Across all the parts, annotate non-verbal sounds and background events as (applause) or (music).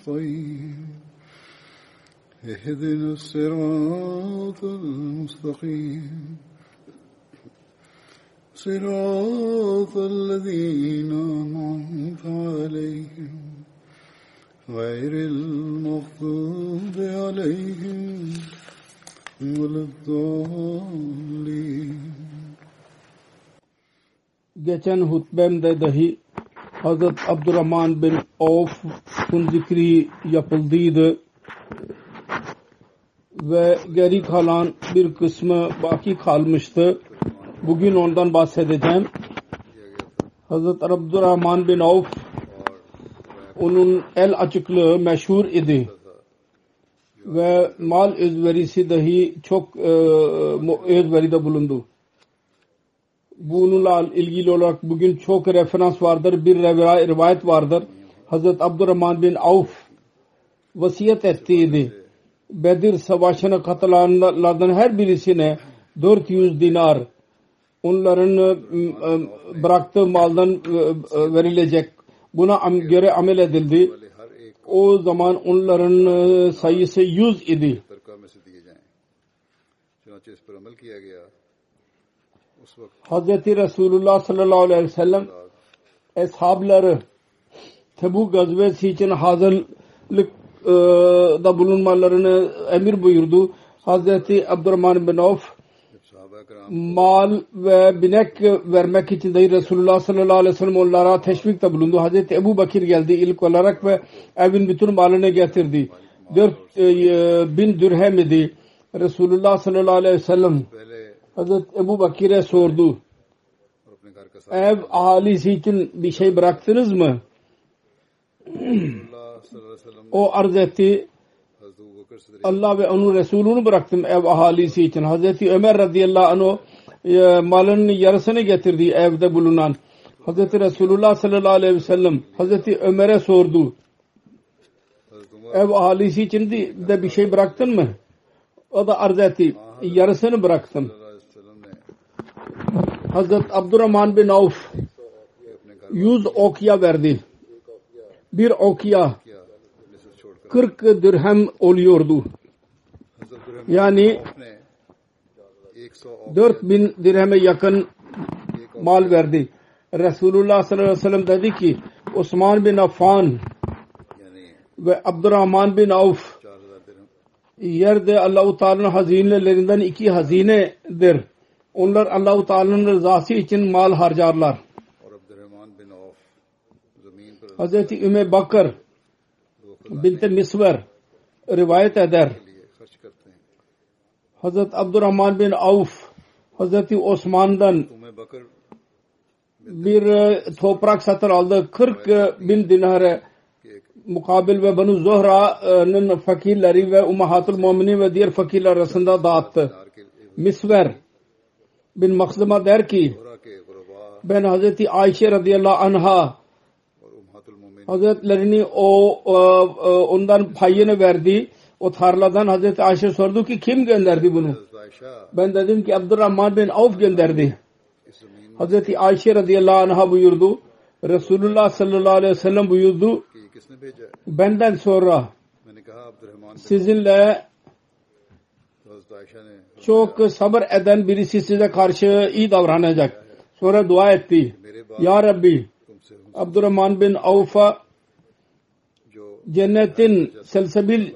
نستعين اهدنا الصراط المستقيم. صراط الذين أنعمت عليهم. غير المغضوب عليهم ولا الضالين. geçen hutbemde dahi Hazret Abdurrahman bin Avf'un zikri yapıldıydı ve geri kalan bir kısmı baki kalmıştı. Bugün ondan bahsedeceğim. Hazret Abdurrahman bin Avf onun el açıklığı meşhur idi ve mal özverisi dahi çok e, özveride bulundu bununla ilgili olarak bugün çok referans vardır. Bir rivayet vardır. Hazret Abdurrahman bin Avf vasiyet ettiydi. Bedir savaşına katılanlardan her birisine 400 dinar onların bıraktığı maldan verilecek. Buna göre amel edildi. O zaman onların sayısı 100 idi. Hazreti Resulullah sallallahu aleyhi ve sellem eshabları Tebuk gazvesi için hazırlık e, da bulunmalarını emir buyurdu. Hazreti Abdurrahman bin Avf mal ve binek vermek için de Resulullah sallallahu aleyhi ve sellem onlara teşvikte bulundu. Hazreti Ebu Bakir geldi ilk olarak ve evin bütün malını getirdi. Dört e, bin dirhem idi. Resulullah sallallahu aleyhi ve sellem Hazret Ebu Bakir'e sordu. Ev ahalisi için bir şey bıraktınız mı? o arz etti. Allah ve onun Resulünü bıraktım ev ahalisi için. Hazreti Ömer radıyallahu anh e, malının yarısını getirdi evde bulunan. Hazreti Resulullah sallallahu aleyhi ve sellem Hazreti Ömer'e sordu. Ev ahalisi için de bir şey bıraktın mı? O da arz etti. Yarısını bıraktım. Hazret Abdurrahman bin Avf yüz okya verdi. Bir okya 40 dirhem oluyordu. Yani 4000 dirheme yakın mal verdi. Resulullah sallallahu aleyhi ve sellem dedi ki Osman bin Affan ve Abdurrahman bin Avf yerde Allah-u Teala'nın hazinelerinden iki hazinedir. Onlar Allah-u Teala'nın rızası için mal harcarlar. Hazreti Üme Bakır bint Misver rivayet eder. Hazreti Abdurrahman bin Avf Hazreti Osman'dan bir toprak satın aldı. 40 bin dinare mukabil ve Banu Zohra'nın fakirleri ve Ummahatul Muminin ve diğer fakirler arasında dağıttı. Misver bin Maksıma der ki ben Hazreti Ayşe radıyallahu anha Hazretlerini o, o, o ondan payını verdi. O tarladan Hazreti Ayşe sordu ki kim gönderdi bunu? Ben dedim ki Abdurrahman bin Avf gönderdi. Hazreti Ayşe radıyallahu anh'a buyurdu. Resulullah sallallahu aleyhi ve sellem buyurdu. Benden sonra sizinle çok sabır eden birisi size karşı iyi davranacak. Sonra dua etti. Ya Rabbi Abdurrahman bin Avfa cennetin selsebil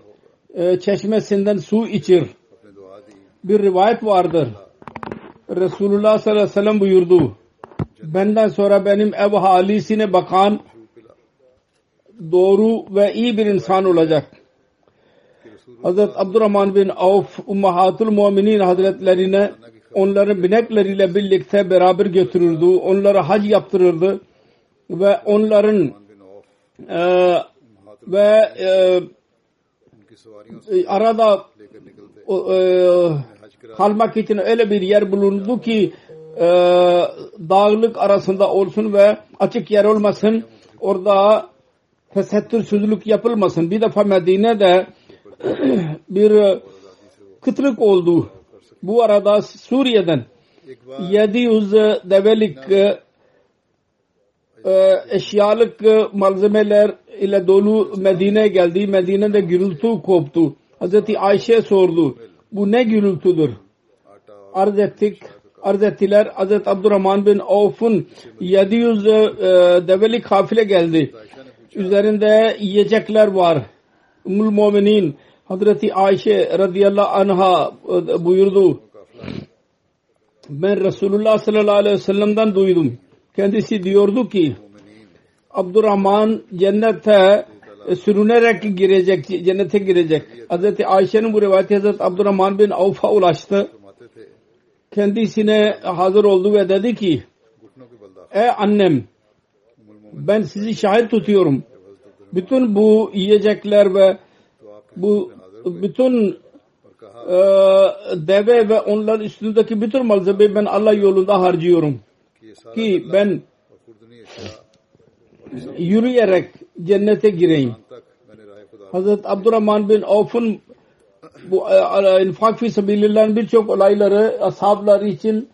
e, çeşmesinden su içir. Bir rivayet vardır. Resulullah sallallahu aleyhi ve sellem buyurdu. Benden sonra benim ev halisine bakan doğru ve iyi bir insan olacak. Hazret Abdurrahman bin Avf Ummahatul Mu'minin Hazretlerine onların binekleriyle birlikte beraber götürürdü. Onlara hac yaptırırdı ve onların e, ve e, e arada e, kalmak için öyle bir yer bulundu ki e, dağlık arasında olsun ve açık yer olmasın. Orada tesettürsüzlük yapılmasın. Bir defa Medine'de (clears throat) bir e, kıtırık oldu. Bu arada Suriye'den 700 e, develik e, eşyalık malzemeler ile dolu Medine'ye geldi. Medine'de gürültü koptu. Hazreti Ayşe sordu. Bu ne gürültüdür? Arz ettik. Arz ettiler. Hazreti Abdurrahman bin Avf'ın 700 develik kafile geldi. Üzerinde yiyecekler var. Müminin Hazreti Ayşe radıyallahu anha e, buyurdu. Ben Resulullah sallallahu aleyhi ve sellem'den duydum. Kendisi diyordu ki Abdurrahman cennete e, sürünerek girecek, cennete girecek. Hazreti Ayşe'nin bu rivayeti Hazreti Abdurrahman bin Avf'a ulaştı. Kendisine hazır oldu ve dedi ki Ey annem ben sizi şahit tutuyorum bütün bu yiyecekler ve bu bütün e, deve ve onların üstündeki bütün malzemeyi ben Allah yolunda harcıyorum. Ki ben yürüyerek cennete gireyim. Hazreti Abdurrahman bin Avf'ın bu e, infak fi sabilillah'ın birçok olayları ashabları için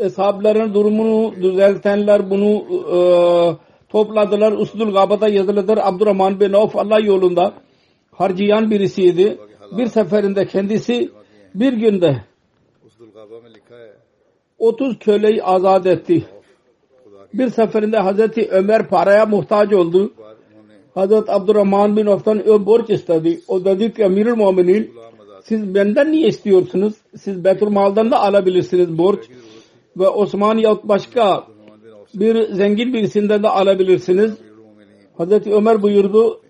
e, durumunu düzeltenler bunu e, topladılar. Usdul Gaba'da yazılıdır. Abdurrahman bin Avf Allah yolunda harcayan birisiydi. Bir seferinde kendisi bir günde 30 köleyi azat etti. Bir seferinde Hazreti Ömer paraya muhtaç oldu. Hazreti Abdurrahman bin Avf'tan o borç istedi. O dedi ki Emirül Mu'minin siz benden niye istiyorsunuz? Siz Betül Mal'dan da alabilirsiniz borç ve Osmaniyat başka bir zengin birisinden de alabilirsiniz. Hazreti Ömer buyurdu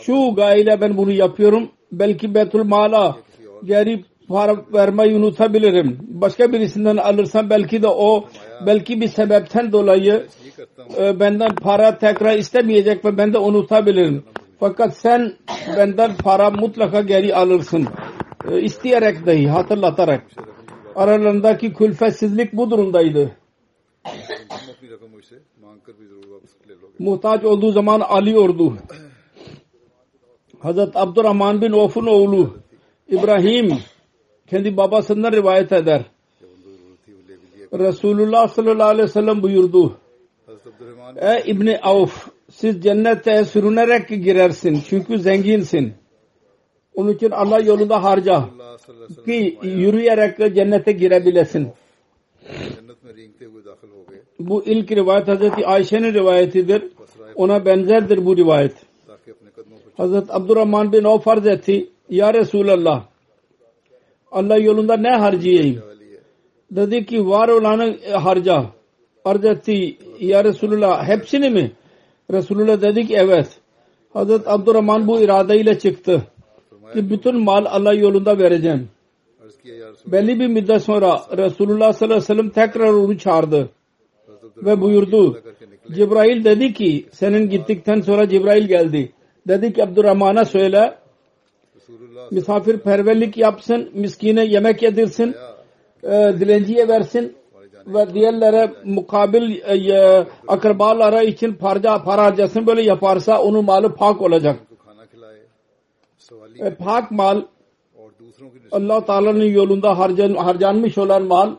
şu gayeyle ben bunu yapıyorum. Belki Betül Mal'a geri para vermeyi unutabilirim. Başka birisinden alırsam belki de o belki bir sebepten dolayı e, benden para tekrar istemeyecek ve ben de unutabilirim. Fakat sen benden para mutlaka geri alırsın. E, isteyerek dahi hatırlatarak aralarındaki külfetsizlik bu durumdaydı. Muhtaç olduğu zaman alıyordu. Hazret Abdurrahman bin Of'un oğlu İbrahim kendi babasından rivayet eder. Resulullah sallallahu aleyhi ve sellem buyurdu. Ey İbni Avf siz cennete sürünerek girersin çünkü zenginsin. Onun için Allah yolunda harca ki yürüyerek cennete girebilesin. Bu ilk rivayet Hazreti Ayşe'nin rivayetidir. Ona benzerdir bu rivayet. Hazreti Abdurrahman bin o farz etti. Ya Resulallah Allah yolunda ne harcayayım? Dedi ki var olanı e, harca. Arz etti ya Resulullah hepsini mi? Resulullah dedi ki evet. Hazreti Abdurrahman bu iradeyle çıktı ki bütün mal Allah yolunda vereceğim. Belli bir müddet sonra Resulullah sallallahu aleyhi ve sellem tekrar onu çağırdı ve buyurdu. Cibrail dedi ki senin gittikten sonra Cibrail geldi. Dedi ki Abdurrahman'a söyle misafirperverlik yapsın, miskine yemek yedirsin, e, dilenciye versin ve diğerlere mukabil e, e, akrabalara için parca para harcasın böyle yaparsa onun malı pak olacak. Pak mal Allah Teala'nın yolunda harcan, harcanmış olan mal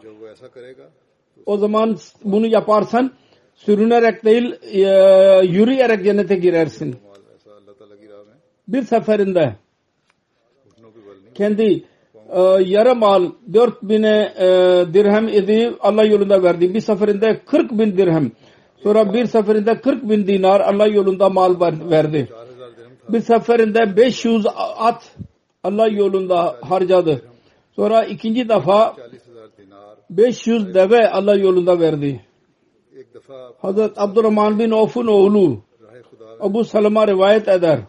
o zaman bunu yaparsan sürünerek değil e, yürüyerek cennete girersin. Bir seferinde kendi e, yarım al 4 bine e, dirhem idi Allah yolunda verdi. Bir seferinde 40 bin dirhem. Sonra bir seferinde 40 bin dinar Allah yolunda mal verdi bir seferinde 500 at Allah yolunda harcadı. Sonra ikinci defa 500 deve Allah yolunda verdi. Hazret Abdurrahman bin Avf'un oğlu Abu Salama rivayet eder.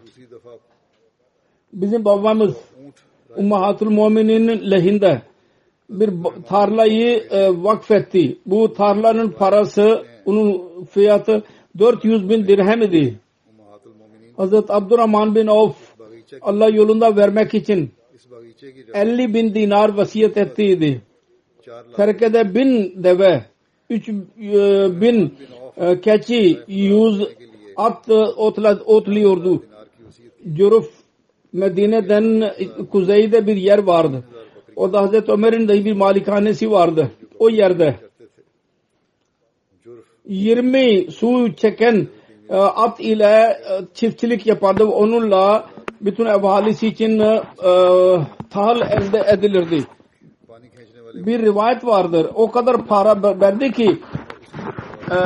Bizim babamız Ummahatul Mumin'in lehinde bir tarlayı e, vakfetti. Bu tarlanın parası onun fiyatı 400 bin dirhem idi. Hazret Abdurrahman bin Avf Allah yolunda vermek için 50 bin dinar vasiyet ettiydi. Terkede bin deve, 3 e, bin e, keçi, 100 at otluyordu. Cüruf Medine'den kuzeyde bir yer vardı. O da Hazreti Ömer'in de bir malikanesi vardı. O yerde 20 su çeken ee, at ile e, çiftçilik yapardı ve onunla bütün evalisi için e, tahıl elde edilirdi. Bir rivayet vardır. O kadar para verdi ki e,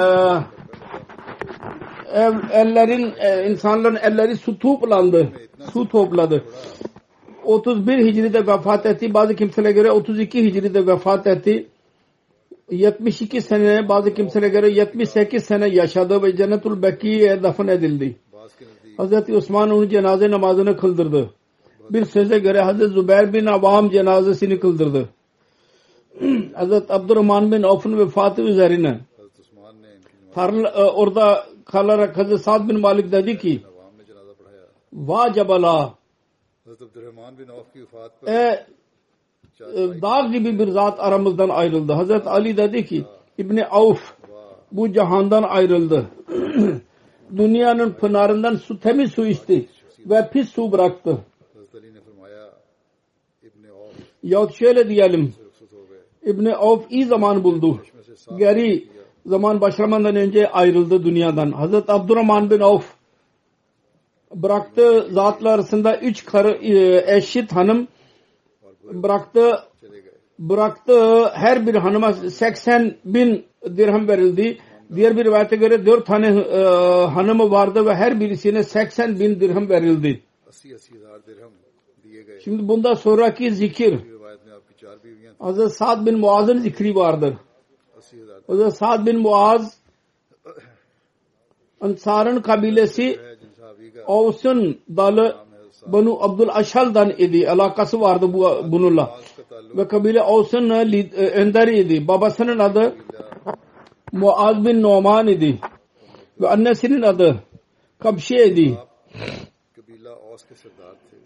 ev, ellerin insanların elleri su toplandı. Su topladı. 31 Hicri'de vefat etti. Bazı kimselere göre 32 Hicri'de vefat etti. 72 sene bazı kimselere göre 78 sene yaşadı ve Cennetul Beki'ye defin edildi. Hz. Osman onun cenaze namazını kıldırdı. Bir söze göre Hz. Zübeyir bin Avam cenazesini kıldırdı. (clears throat) Hz. Abdurrahman bin Avf'ın vefatı üzerine Tarl, e, orada kalarak Hz. Sa'd bin Malik dedi ki Vacibala Hz. Abdurrahman bin Avf ki vefat e, ee, dağ gibi bir zat aramızdan ayrıldı. Hazreti Ali dedi ki İbni Avf bu cihandan ayrıldı. (clears throat) Dünyanın pınarından su temiz su içti ve pis su bıraktı. Yahut şöyle diyelim İbni Avf iyi zaman buldu. Geri zaman başlamadan önce ayrıldı dünyadan. Hazreti Abdurrahman bin Avf bıraktığı zatlar arasında üç karı, e, eşit hanım bıraktı bıraktığı her bir hanıma 80 bin dirhem verildi. Diğer bir rivayete göre 4 tane e, hanımı vardı ve her birisine 80 bin dirhem verildi. Şimdi bunda sonraki zikir Hz. Sa'd bin Muaz'ın zikri vardır. Hz. Sa'd bin Muaz Ansar'ın kabilesi Avs'ın dalı Banu Abdul Aşal'dan idi. Alakası vardı bu, bununla. आज का ताल्लुक Ve kabile Avs'ın lid- e, önderiydi. Babasının adı Muaz bin Numan idi. Ve annesinin adı Kabşe idi. कबीला औस के सरदार थे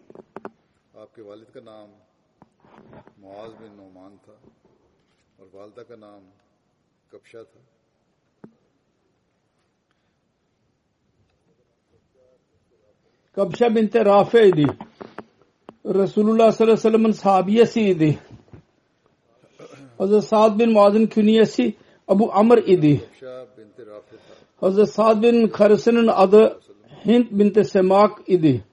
आपके वालिद का नाम मुआज बिन नोमान था और वालदा का नाम कपशा था Kabşe binti Rafi'ydi. Resulullah sallallahu aleyhi ve sellem'in sahabiyesiydi. Hazreti Sa'd bin Muaz'ın künyesi Abu Amr idi. Hazreti Sa'd bin karısının adı Hint binti Semak idi.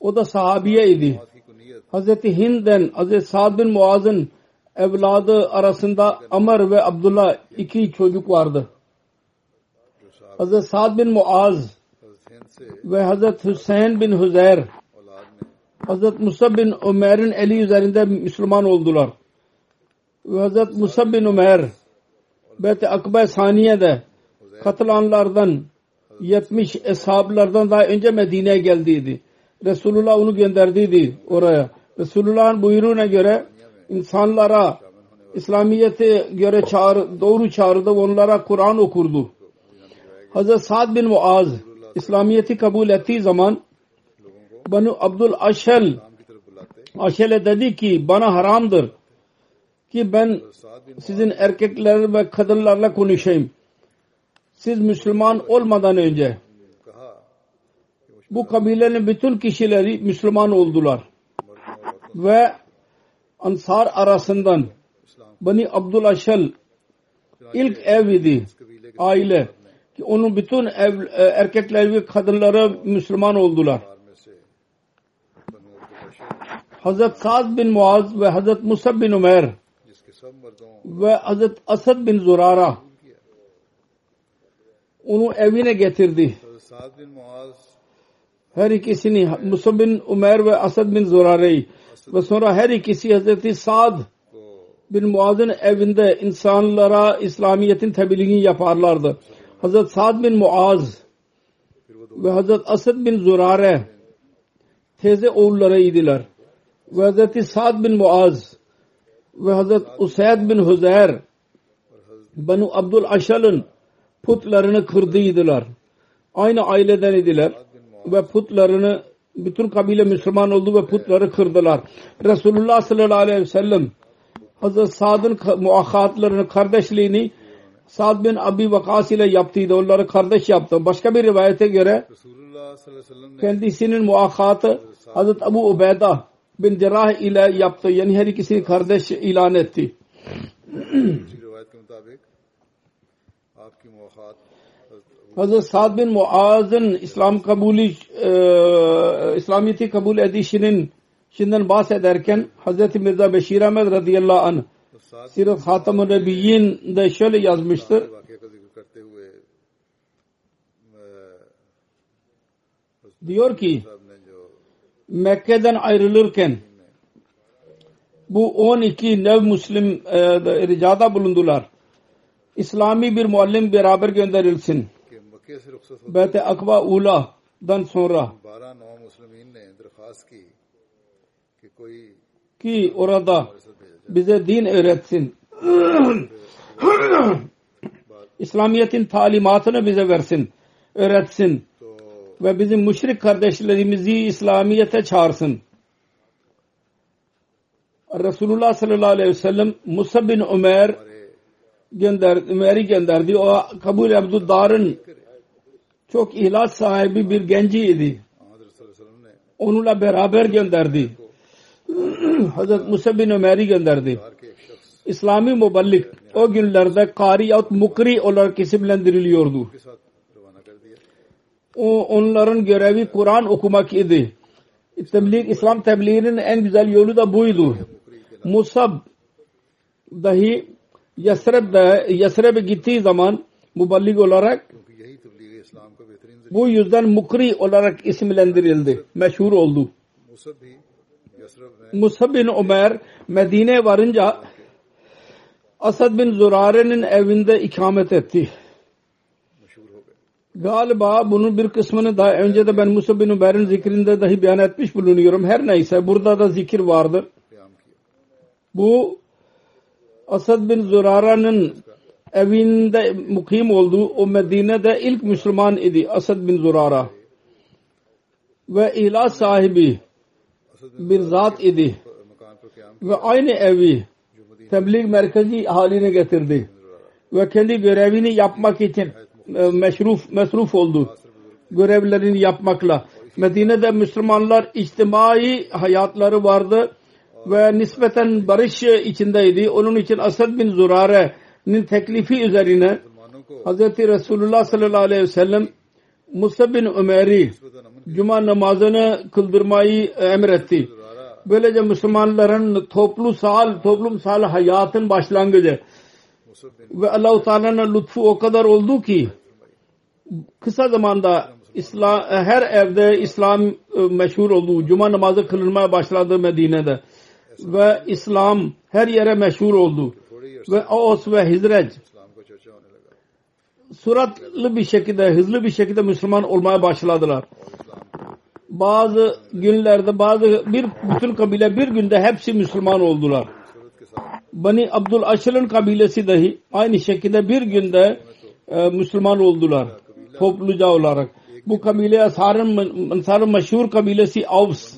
O da sahabiye idi. Hazreti Hind'den Hazreti Sa'd bin Muaz'ın evladı arasında Amr ve Abdullah iki çocuk vardı. Hazreti Sa'd bin Muaz ve Hazret Hüseyin bin Hüzeyr Hazret Musa bin Ömer'in eli üzerinde Müslüman oldular. Ve Hazret Musa bin Ömer Bet-i Akbe Saniye'de katılanlardan 70 eshablardan daha önce Medine'ye geldiydi. Resulullah onu gönderdiydi oraya. Resulullah'ın buyruğuna göre insanlara İslamiyet'e göre çağrı, doğru çağrıda onlara Kur'an okurdu. Hazreti Sa'd bin Muaz İslamiyet'i kabul ettiği zaman Banu Abdul Aşel Aşel'e dedi ki bana haramdır ki ben sizin erkekler ve kadınlarla konuşayım. Siz Müslüman olmadan önce bu kabilenin bütün kişileri Müslüman oldular. Ve Ansar arasından Bani Abdul Aşel ilk ev idi. Aile. Ki onun bütün ev, e, erkekleri ve kadınları Müslüman oldular. Hazret Sa'd bin Muaz ve Hazret Musab bin Umer ve Hazret Asad bin Zurara onu evine getirdi. Her ikisini Musab bin Umer ve Asad bin Zurare'yi ve sonra her ikisi Hazreti Sa'd bin Muaz'ın evinde insanlara İslamiyet'in tebliğini yaparlardı. Hazret Sa'd bin Muaz ve Hazret Asad bin Zurare teyze oğullarıydılar. Ve Hazreti Sa'd bin Muaz ve Hazret Usayd bin Huzeyr Banu Abdul Aşal'ın putlarını kırdıydılar. Aynı aileden idiler ve putlarını bütün kabile Müslüman oldu ve putları kırdılar. Resulullah sallallahu aleyhi ve sellem Hazreti Sa'd'ın muahatlarını, kardeşliğini Sa'd bin Abi Vakas ile yaptıydı. Onları kardeş yaptı. Başka bir rivayete göre kendisinin muakkatı Hazreti Abu Ubeyda bin Cerrah ile yaptı. Yani her ikisini kardeş ilan etti. Hazreti Sa'd bin Muaz'ın İslam kabulü e, İslamiyeti kabul edişinin şimdiden bahsederken Hazreti Mirza Beşir Ahmed radıyallahu anh Siraf Hatam-ı Nebiyyin de şöyle yazmıştır. Diyor ki Mekke'den ayrılırken bu 12 nev Müslim e, ricada bulundular. İslami bir muallim beraber gönderilsin. Beyt-i Akba Ula'dan sonra ki orada bize din öğretsin. (clears throat) İslamiyet'in talimatını bize versin, öğretsin ve bizim müşrik kardeşlerimizi İslamiyet'e çağırsın. Resulullah sallallahu aleyhi ve sellem Musa bin Ömer gönder, Ömer'i gönderdi. O Kabul Abdüddar'ın çok ihlas sahibi bir genciydi. Onunla beraber gönderdi. Hazret Musa bin Ömer'i gönderdi. İslami muballik o günlerde kari yahut mukri olarak isimlendiriliyordu. O, onların görevi Kur'an okumak idi. Tebliğ, İslam tebliğinin en güzel yolu da buydu. Musab dahi Yasreb'de Yasreb'e gittiği zaman muballik olarak bu yüzden mukri olarak isimlendirildi. Meşhur oldu. Musab bin Ömer Medine'ye varınca Asad bin Zurare'nin evinde ikamet etti. Galiba bunun bir kısmını daha önce de ben Musa bin Ömer'in zikrinde dahi beyan etmiş bulunuyorum. Her neyse burada da zikir vardır. Bu Asad bin Zurara'nın evinde mukim olduğu o Medine'de ilk Müslüman idi Asad bin Zurara ve ilah sahibi bir zat idi ve aynı evi tebliğ merkezi haline getirdi ve kendi görevini yapmak için e, meşruf, mesruf oldu. Görevlerini yapmakla. Medine'de Müslümanlar içtimai hayatları vardı ve nispeten barış içindeydi. Onun için Asad bin Zurare'nin teklifi üzerine Hz. Resulullah sallallahu aleyhi ve sellem Musa bin Ömer'i cuma namazını kıldırmayı emretti. Böylece Müslümanların toplu sal, toplumsal hayatın başlangıcı ve Allah-u Teala'nın lütfu o kadar oldu ki kısa zamanda İslam, her evde İslam e, meşhur oldu. Cuma namazı kılınmaya başladı Medine'de. Ve İslam her yere meşhur oldu. Ve Oğuz ve Hizret suratlı bir şekilde, hızlı bir şekilde Müslüman olmaya başladılar. Bazı günlerde, bazı bir bütün kabile bir günde hepsi Müslüman oldular. Bani Abdul Aşır'ın kabilesi dahi aynı şekilde bir günde e, Müslüman oldular. Topluca olarak. Bu kabile Ansar'ın meşhur kabilesi Avs.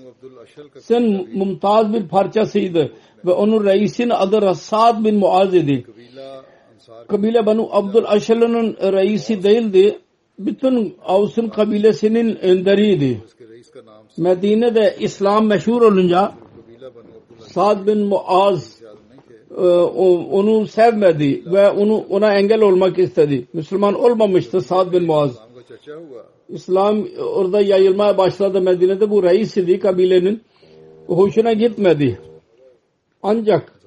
Sen mümtaz bir parçasıydı ve onun reisin adı Rassad bin Muaz idi kabile Banu Abdul Aşala'nın reisi değildi. Bütün Avs'ın kabilesinin önderiydi. Medine'de İslam meşhur olunca Sa'd bin Muaz e, onu sevmedi ve onu ona engel olmak istedi. Müslüman olmamıştı Sa'd bin Muaz. İslam orada yayılmaya başladı Medine'de bu reis idi kabilenin. Hoşuna gitmedi. Ancak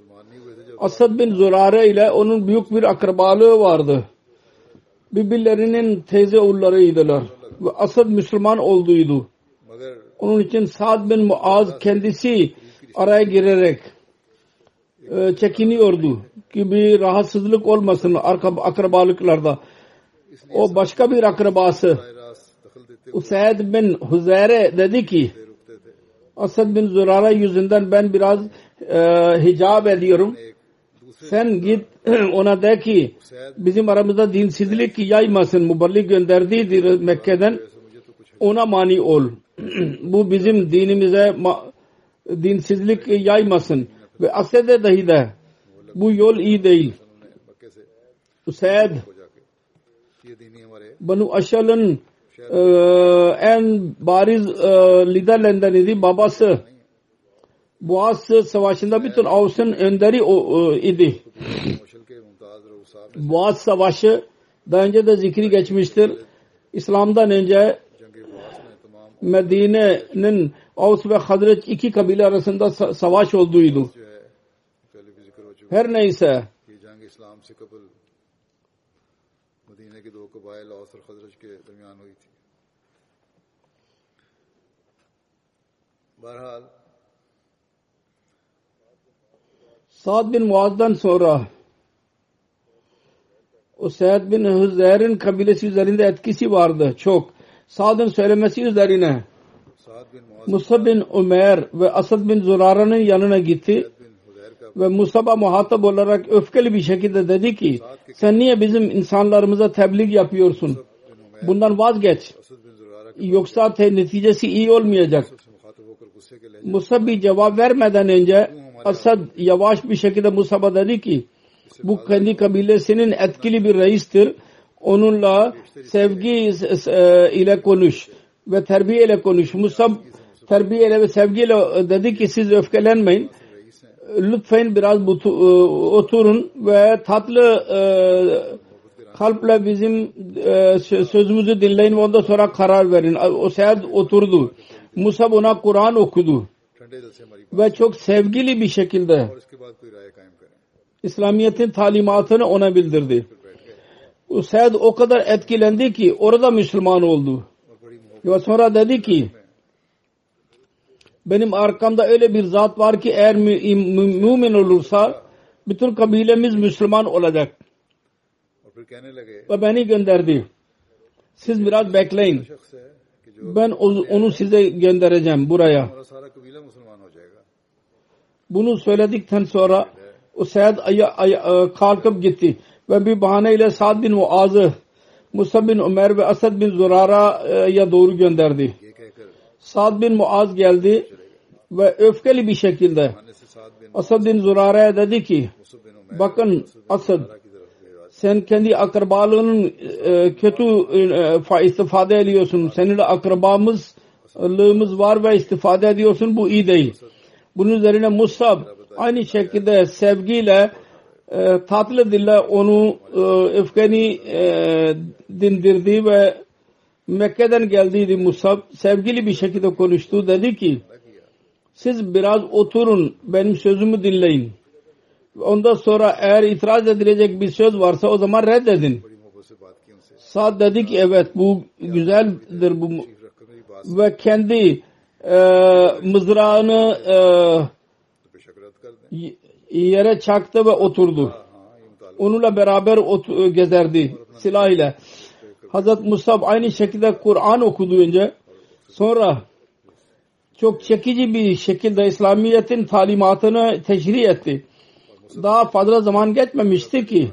Asad bin Zürare ile onun büyük bir akrabalığı vardı. Birbirlerinin teyze oğullarıydılar. Ve Asad Müslüman olduydu. Onun için Sa'd bin Muaz kendisi araya girerek e, çekiniyordu ki bir rahatsızlık olmasın akrabalıklarda. O başka bir akrabası Usaid bin Huzeyre dedi ki Asad bin Zürara yüzünden ben biraz e, hicap ediyorum. Sen git (clears throat) ona de ki bizim aramızda dinsizlik yaymasın. Muballik gönderdiydi Mekke'den. Ona mani ol. (clears throat) Bu bizim dinimize dinsizlik yaymasın. Ve Asya'da dahi de bu yol iyi değil. Usaid Banu Aşal'ın en bariz liderlerinden idi babası. Boğaz Savaşı'nda bütün Avs'ın önderi o, e, idi. मशल के मुमताज रऊसाब ने Boğaz Savaşı daha önce de zikri geçmiştir. İslam'dan önce जंग बास में तमाम Medine'nin Avs ve Hazret iki kabile arasında sa- savaş olduğuydu. जो है पहले भी जिक्र हो चुका Her neyse है Sa'd bin Muaz'dan sonra o Seyyid bin Hüzeyr'in kabilesi üzerinde etkisi vardı çok. Sa'd'ın söylemesi üzerine Musab bin Umer ve Asad bin Zurara'nın yanına gitti ve Musab'a muhatap olarak öfkeli bir şekilde dedi ki sen niye bizim insanlarımıza tebliğ yapıyorsun? Bundan vazgeç. Yoksa te, neticesi iyi olmayacak. Musab bir cevap vermeden önce Asad yavaş bir şekilde Musab'a dedi ki bu kendi kabilesinin etkili bir reistir. Onunla sevgi e, ile konuş ve terbiye ile konuş. Musab terbiye ile ve sevgiyle e, dedi ki siz öfkelenmeyin. Lütfen biraz butu, e, oturun ve tatlı kalple bizim sözümüzü dinleyin ve ondan sonra karar verin. O seyahat oturdu. Musab ona Kur'an okudu ve çok sevgili bir şekilde İslamiyet'in talimatını ona bildirdi. Said o kadar etkilendi ki orada Müslüman oldu. Ve sonra dedi ki benim arkamda öyle bir zat var ki eğer mümin olursa bütün kabilemiz Müslüman olacak. Ve beni gönderdi. Siz biraz bekleyin. Ben onu size göndereceğim buraya. Bunu söyledikten sonra o Usaid e, kalkıp gitti ve bir bahaneyle Sa'd bin Muaz'ı Musa bin Ömer ve Asad bin Zurara'ya doğru gönderdi. Sa'd bin Muaz geldi ve öfkeli bir şekilde Asad bin Zurara'ya dedi ki bakın Asad sen kendi akrabalığının e, kötü e, istifade ediyorsun. Seninle akrabamızlığımız var ve istifade ediyorsun. Bu iyi değil. Bunun üzerine Musab aynı şekilde sevgiyle e, tatlı dille onu e, öfkeni e, dindirdi ve Mekke'den geldiydi Musab. Sevgili bir şekilde konuştu. Dedi ki siz biraz oturun benim sözümü dinleyin. Ondan sonra eğer itiraz edilecek bir söz varsa o zaman reddedin. Sad dedi ki evet bu güzeldir bu ve kendi ee, mızrağını e, yere çaktı ve oturdu. Onunla beraber ot, e, gezerdi silah ile. Hazret Musab aynı şekilde Kur'an okuduyunca sonra çok çekici bir şekilde İslamiyet'in talimatını teşri etti. Daha fazla zaman geçmemişti ki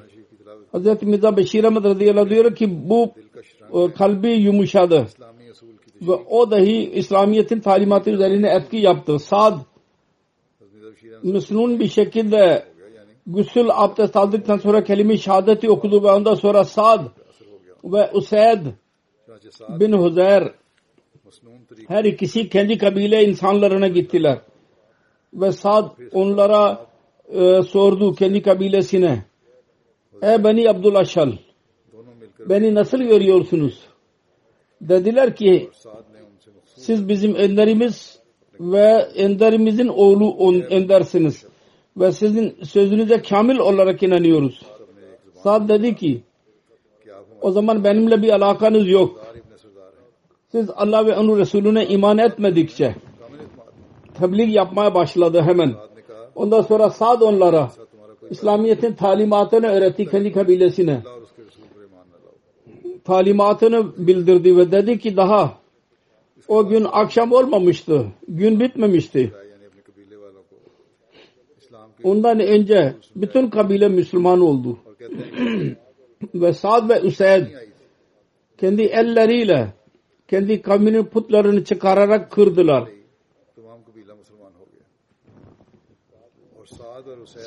Hz. Mirza Beşir Ahmet radıyallahu diyor ki bu e, kalbi yumuşadı ve o dahi İslamiyet'in talimatı üzerine etki yaptı. Sad müsnun bir şekilde gusül abdest aldıktan sonra kelime-i şehadeti okudu ve ondan sonra Sad ve Usaid bin Huzeyr her ikisi kendi kabile insanlarına gittiler. Ve Sad onlara e, sordu kendi kabilesine. Ey Beni Abdülhaşal beni nasıl görüyorsunuz? Dediler ki siz bizim enderimiz ve enderimizin oğlu endersiniz. Ve sizin sözünüze kamil olarak inanıyoruz. Sad dedi ki o zaman benimle bir alakanız yok. Siz Allah ve onun Resulüne iman etmedikçe tebliğ yapmaya başladı hemen. Ondan sonra Sad onlara İslamiyet'in talimatını öğretti kendi kabilesine talimatını bildirdi ve dedi ki daha o gün akşam olmamıştı. Gün bitmemişti. Ondan önce bütün kabile Müslüman oldu. (clears throat) ve Sad ve Üseyd kendi elleriyle kendi kavminin putlarını çıkararak kırdılar.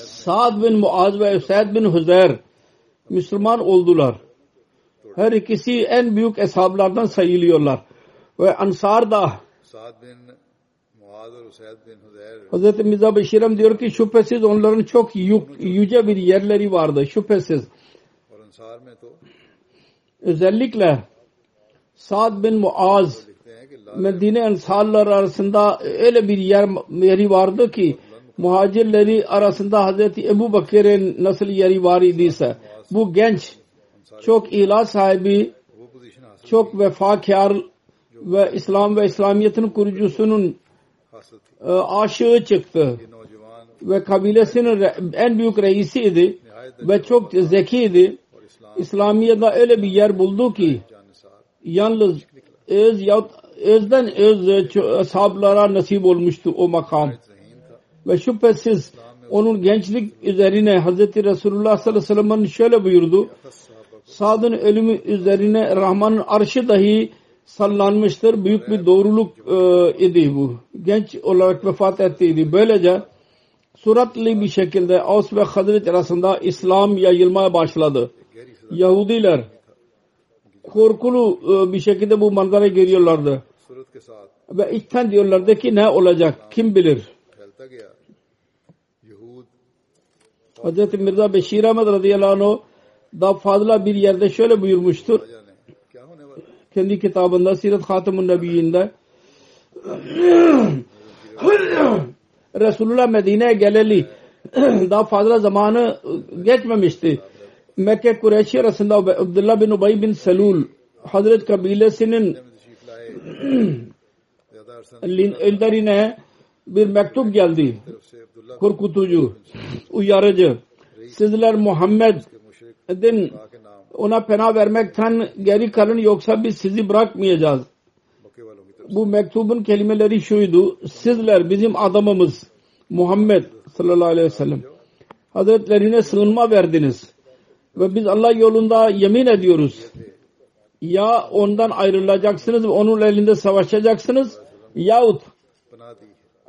Sad bin Muaz ve Üseyd bin Hüzeyr Müslüman oldular. Her ikisi en büyük eshablardan sayılıyorlar. Ve Ansar da Hz. Mirza Beşirem diyor ki şüphesiz onların çok yük, yüce bir yerleri vardı. Şüphesiz. Özellikle Sa'd bin Muaz Medine Ensarlar arasında öyle bir yer, yeri vardı ki muhacirleri arasında Hz. Ebu Bakır'ın nasıl yeri var idiyse bu genç çok ilah sahibi, çok vefakar ve İslam ve İslamiyet'in kurucusunun e, aşığı çıktı ve kabilesinin en büyük reisiydi ve çok zekiydi. İslamiyet'te öyle bir yer buldu ki yalnız öz özden öz e, e, ashablara nasip olmuştu o makam. Ve şüphesiz onun gençlik üzerine Hz. Resulullah sallallahu aleyhi ve sellem'in şöyle buyurdu. Sad'ın ölümü üzerine Rahman'ın arşı dahi sallanmıştır. Büyük bir doğruluk e, idi bu. Genç olarak vefat ettiydi. Böylece suratli bir şekilde Avs ve Hazret arasında İslam yayılmaya başladı. Yahudiler korkulu e, bir şekilde bu manzara görüyorlardı. Ve içten diyorlardı ki ne olacak kim bilir. Hz. Mirza Beşir Ahmet radıyallahu anh da fazla bir yerde şöyle buyurmuştur. Kendi kitabında Siret Hatımun Nebiyyinde Resulullah Medine'ye geleli daha fazla zamanı geçmemişti. Mekke Kureyşi arasında Abdullah bin Ubay bin Selul Hazret kabilesinin liderine bir mektup geldi. Korkutucu, uyarıcı. Sizler Muhammed din ona pena vermekten geri kalın yoksa biz sizi bırakmayacağız. Bu mektubun kelimeleri şuydu. Sizler bizim adamımız Muhammed sallallahu aleyhi ve sellem hazretlerine sığınma verdiniz. Ve biz Allah yolunda yemin ediyoruz. Ya ondan ayrılacaksınız ve onun elinde savaşacaksınız yahut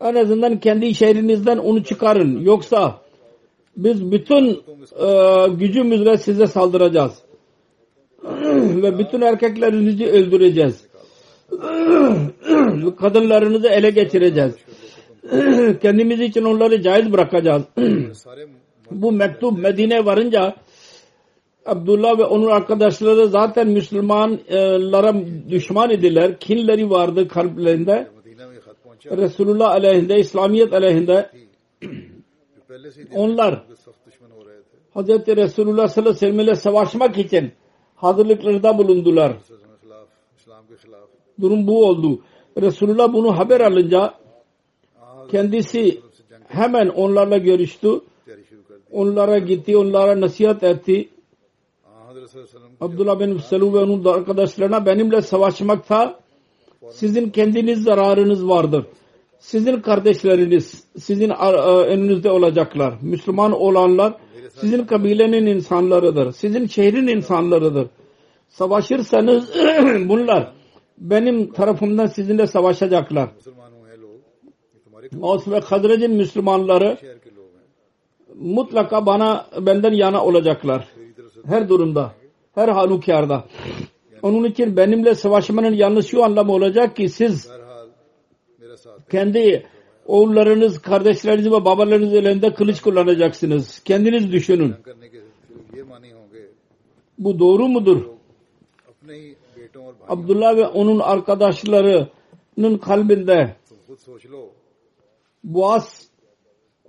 en azından kendi şehrinizden onu çıkarın. Yoksa biz bütün e, gücümüzle size saldıracağız. (clears throat) Ve bütün erkeklerinizi öldüreceğiz. (clears throat) Kadınlarınızı ele geçireceğiz. (clears throat) Kendimiz için onları caiz bırakacağız. Bu mektup Medine varınca Abdullah ve onun arkadaşları zaten Müslümanlara düşman idiler. Kinleri vardı kalplerinde. Resulullah aleyhinde, İslamiyet aleyhinde onlar Hz. Resulullah sallallahu aleyhi ve sellem ile savaşmak için hazırlıklarda bulundular. Durum bu oldu. Resulullah bunu haber alınca kendisi hemen onlarla görüştü. Onlara gitti, onlara nasihat etti. Abdullah bin Selul ve onun arkadaşlarına benimle savaşmakta sizin kendiniz zararınız vardır sizin kardeşleriniz, sizin e, önünüzde olacaklar. Müslüman olanlar sizin kabilenin insanlarıdır. Sizin şehrin insanlarıdır. Savaşırsanız (clears throat) bunlar benim tarafımdan sizinle savaşacaklar. Aus ve Hazret'in Müslümanları mutlaka bana benden yana olacaklar. Her durumda, her halükarda. Onun için benimle savaşmanın yalnız şu anlamı olacak ki siz kendi oğullarınız, kardeşleriniz ve babalarınız elinde kılıç kullanacaksınız. Kendiniz düşünün. Bu doğru mudur? Abdullah ve onun arkadaşlarının kalbinde Boğaz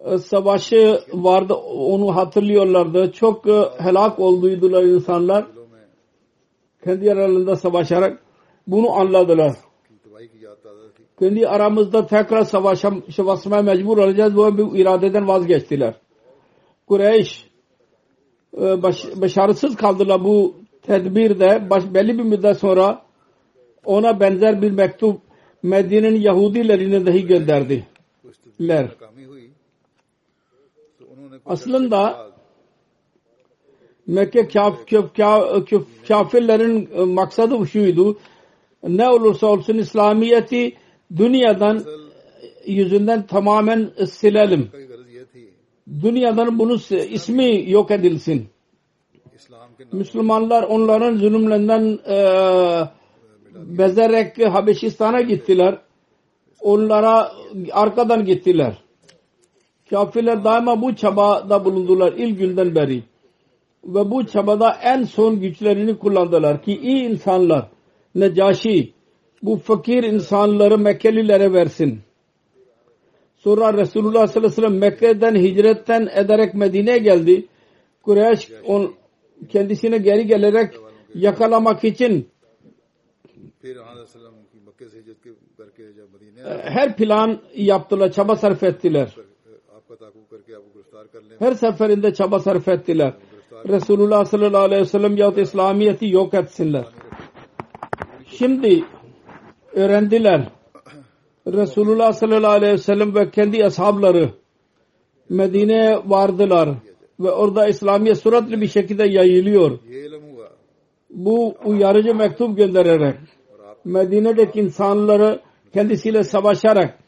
e, savaşı vardı. Onu hatırlıyorlardı. Çok e, helak olduydular insanlar. Kendi aralarında savaşarak bunu anladılar kendi aramızda tekrar savaşa, savaşmaya mecbur olacağız. Bu bir iradeden vazgeçtiler. Kureyş e, baş, başarısız kaldılar bu tedbirde. Baş, belli bir müddet sonra ona benzer bir mektup Medine'nin Yahudilerine dahi gönderdiler. Aslında Mekke kaf, kaf, kaf, kafirlerin e, maksadı şuydu. Ne olursa olsun İslamiyet'i dünyadan yüzünden tamamen silelim. Dünyadan bunun ismi yok edilsin. Müslümanlar onların zulümlerinden e, bezerek Habeşistan'a gittiler. Onlara arkadan gittiler. Kafirler daima bu çabada bulundular ilk günden beri. Ve bu çabada en son güçlerini kullandılar ki iyi insanlar Necaşi bu fakir insanları Mekkelilere versin. Sonra Resulullah sallallahu aleyhi ve sellem Mekke'den hicretten ederek Medine'ye geldi. Kureyş on, kendisine geri gelerek yakalamak için e, her plan yaptılar, çaba sarf ettiler. Her seferinde çaba sarf ettiler. Resulullah sallallahu aleyhi ve sellem yahut İslamiyet'i yok etsinler. Şimdi öğrendiler. Resulullah sallallahu aleyhi ve sellem ve kendi ashabları Medine'ye vardılar ve orada İslamiyet süratli bir şekilde yayılıyor. Bu uyarıcı mektup göndererek Medine'deki insanları kendisiyle savaşarak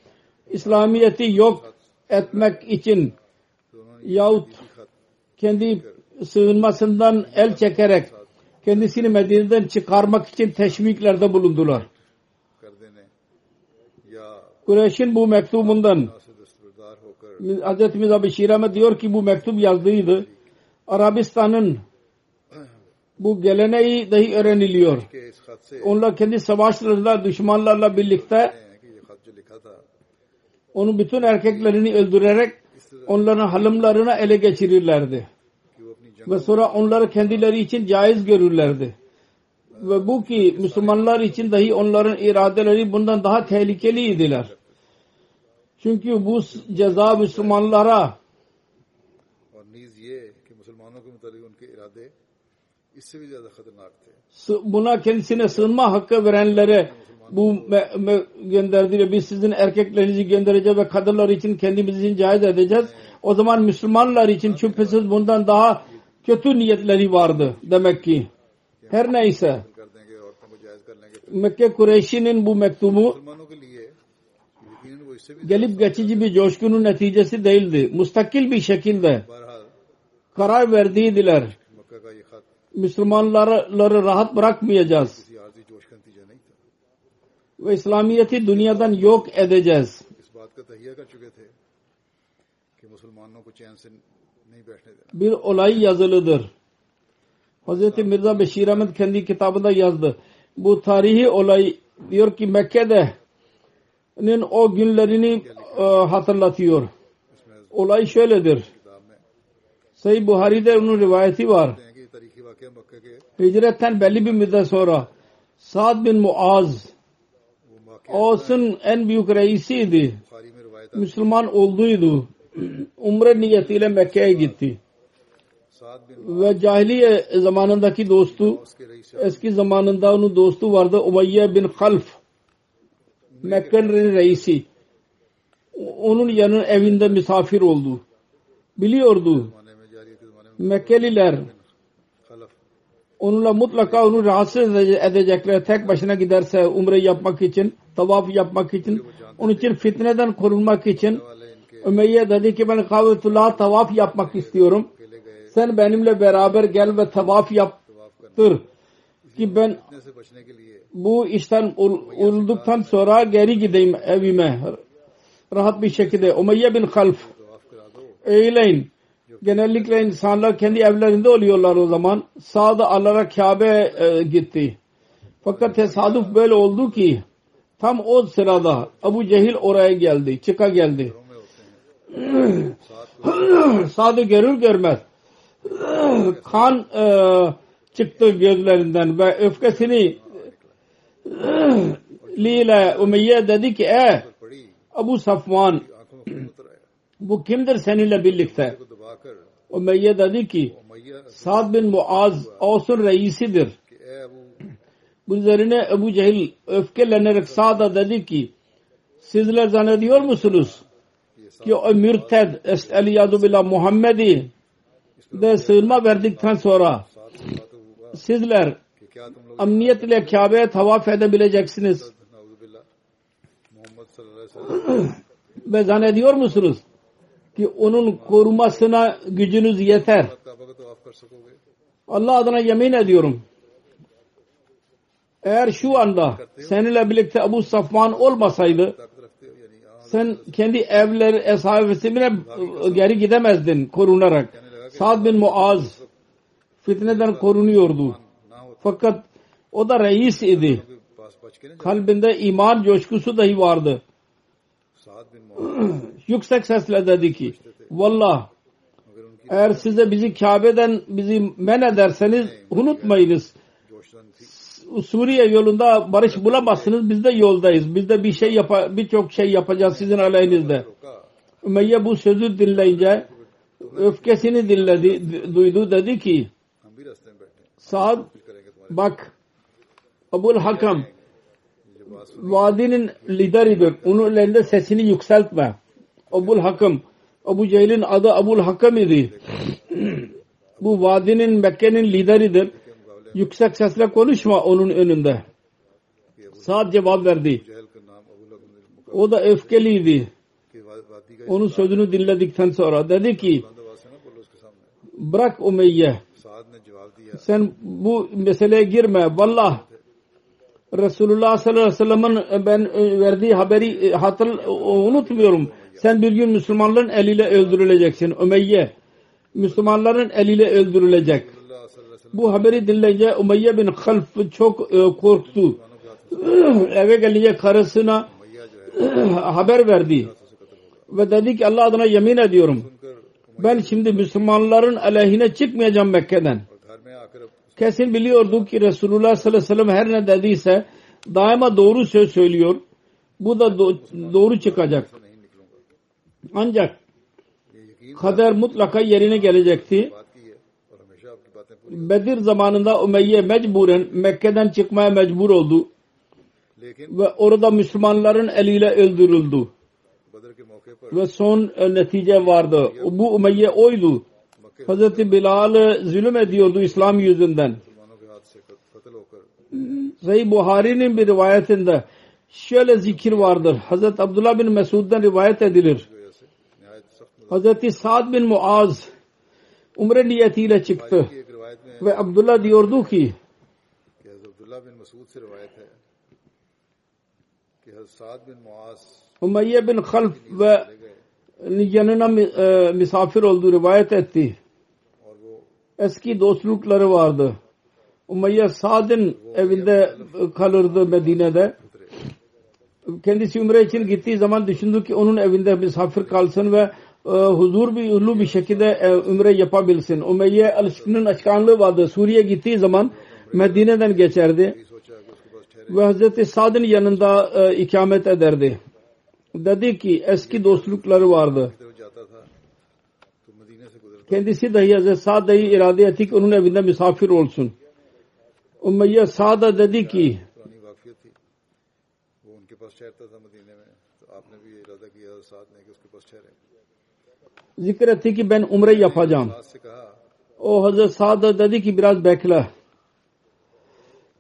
İslamiyet'i yok etmek için yahut kendi sığınmasından el çekerek kendisini Medine'den çıkarmak için teşviklerde bulundular. Kureyş'in bu mektubundan Hz. Mizabi Şirame diyor ki bu mektup yazdığıydı. Arabistan'ın bu geleneği dahi öğreniliyor. Onlar kendi savaşlarında düşmanlarla birlikte onun bütün erkeklerini öldürerek onların hanımlarına ele geçirirlerdi. Ve sonra onları kendileri için caiz görürlerdi. Ve bu ki Müslümanlar için dahi onların iradeleri bundan daha tehlikeliydiler. Çünkü bu ceza Müslümanlara buna kendisine sığınma hakkı verenlere bu gönderdiği biz sizin erkeklerinizi göndereceğiz ve kadınlar için kendimizi caiz edeceğiz. O zaman Müslümanlar için şüphesiz bundan daha kötü niyetleri vardı demek ki. Her neyse Mekke Kureyşi'nin bu mektubu gelip geçici bir coşkunun neticesi değildi. Mustakil bir şekilde karar verdiydiler. Müslümanları rahat bırakmayacağız. Ve İslamiyet'i dünyadan yok edeceğiz. Bir olay yazılıdır. Hz. Mirza Beşir Ahmet kendi kitabında yazdı. Bu tarihi olay diyor ki Mekke'de nin o günlerini e, hatırlatıyor. Olay şöyledir. Sayı Buhari'de onun rivayeti var. Hicretten belli bir müddet sonra Sa'd bin Muaz Os'un en büyük reisiydi. Müslüman olduydu. (clears throat) Umre niyetiyle Mekke'ye gitti. Ve cahiliye zamanındaki dostu eski zamanında onun dostu vardı Umayye bin Kalf Mekke'nin reisi onun yanı evinde misafir oldu. Biliyordu. Mekkeliler onunla mutlaka onu rahatsız edecekler. Tek başına giderse umre yapmak için, tavaf yapmak için, onun için fitneden korunmak için Ümeyye dedi ki ben Kavetullah tavaf yapmak istiyorum. Sen benimle beraber gel ve tavaf yaptır ki ben bu işten unulduktan sonra geri gideyim evime rahat bir şekilde. Umayye bin Half eyleyin. Genellikle insanlar kendi evlerinde oluyorlar o zaman. Sağda alarak Kabe e, gitti. Fakat tesadüf böyle oldu ki tam o sırada Abu Cehil oraya geldi. Çıka geldi. (clears throat) Sadı görür görmez (clears throat) kan e, çıktı gözlerinden ve öfkesini (clears throat) ile Umeyye dedi ki eh Abu Safvan bu kimdir seninle birlikte? Umeyye dedi ki Sa'd bin Muaz Avs'un reisidir. Bunun üzerine Ebu Cehil öfkelenerek Sa'd'a dedi ki sizler zannediyor musunuz ki o mürted Eliyadu Bila Muhammed'i de sığınma verdikten sonra sizler amniyetle Kabe'ye tavaf edebileceksiniz. (clears throat) Ve zannediyor musunuz ki onun korumasına gücünüz yeter? Allah adına yemin ediyorum. Eğer şu anda seninle birlikte Abu Safvan olmasaydı sen kendi evler eshabesine geri gidemezdin korunarak. Sad bin Muaz fitneden korunuyordu. Fakat o da reis idi. Kalbinde iman coşkusu dahi vardı. (clears throat) Yüksek sesle dedi ki Vallah eğer size bizi Kabe'den bizi men ederseniz unutmayınız. Suriye yolunda barış bulamazsınız. Biz de yoldayız. Biz de bir şey yapa, birçok şey yapacağız sizin aleyhinizde. Ümeyye bu sözü dinleyince öfkesini dinledi, duydu dedi ki Saad bak Abul Hakam vadinin lideridir. Onun elinde sesini yükseltme. Abul Hakam Abu Cehil'in adı Abul Hakam idi. (clears throat) Bu vadinin Mekke'nin lideridir. Yüksek sesle konuşma onun önünde. Saad cevap verdi. O da öfkeliydi. Onun sözünü dinledikten sonra dedi ki bırak Umeyye sen bu meseleye girme. Vallah Resulullah sallallahu aleyhi ve sellem'in e, ben e, verdiği haberi e, hatır unutmuyorum. Sen bir gün Müslümanların eliyle öldürüleceksin. Ömeyye Müslümanların eliyle öldürülecek. Bu haberi dinleyince Umeyye bin Half çok korktu. Eve gelince karısına (clears throat) haber verdi. Ve dedi ki Allah adına yemin ediyorum. Ben şimdi Müslümanların aleyhine çıkmayacağım Mekke'den kesin biliyorduk ki Resulullah sallallahu aleyhi ve sellem her ne dediyse daima doğru söz söylüyor. Bu da do doğru çıkacak. Ancak kader mutlaka yerine gelecekti. Bedir zamanında Ümeyye mecburen Mekke'den çıkmaya mecbur oldu. Ve orada Müslümanların eliyle öldürüldü. Ve son e, netice vardı. Bu Ümeyye oydu. Hazreti Bilal zulüm ediyordu İslam yüzünden. Sayı Buhari'nin bir rivayetinde şöyle zikir vardır. Hazreti Abdullah bin Mesud'dan rivayet edilir. Hazreti Sa'd bin Muaz umre niyetiyle çıktı. Ve Abdullah diyordu ki Umayye bin Half ve yanına e, misafir oldu rivayet etti eski dostlukları vardı. Umayya Sad'ın evinde kalırdı Medine'de. Kendisi Ümre için gittiği zaman düşündü ki onun evinde misafir kalsın ve e, huzur bir ulu bir şekilde e, Ümre yapabilsin. Umayya Alışkın'ın açkanlığı vardı. Suriye gittiği zaman Medine'den geçerdi. Ve Hazreti Sad'ın yanında e, ikamet ederdi. Dedi ki eski dostlukları vardı. Kendisi dahi Hazreti Sa'd dahi irade etti ki onun evinde misafir olsun. Umayya Sa'd'a dedi ki zikretti ki ben umre yapacağım. O Hazreti Sa'd'a dedi ki biraz bekle.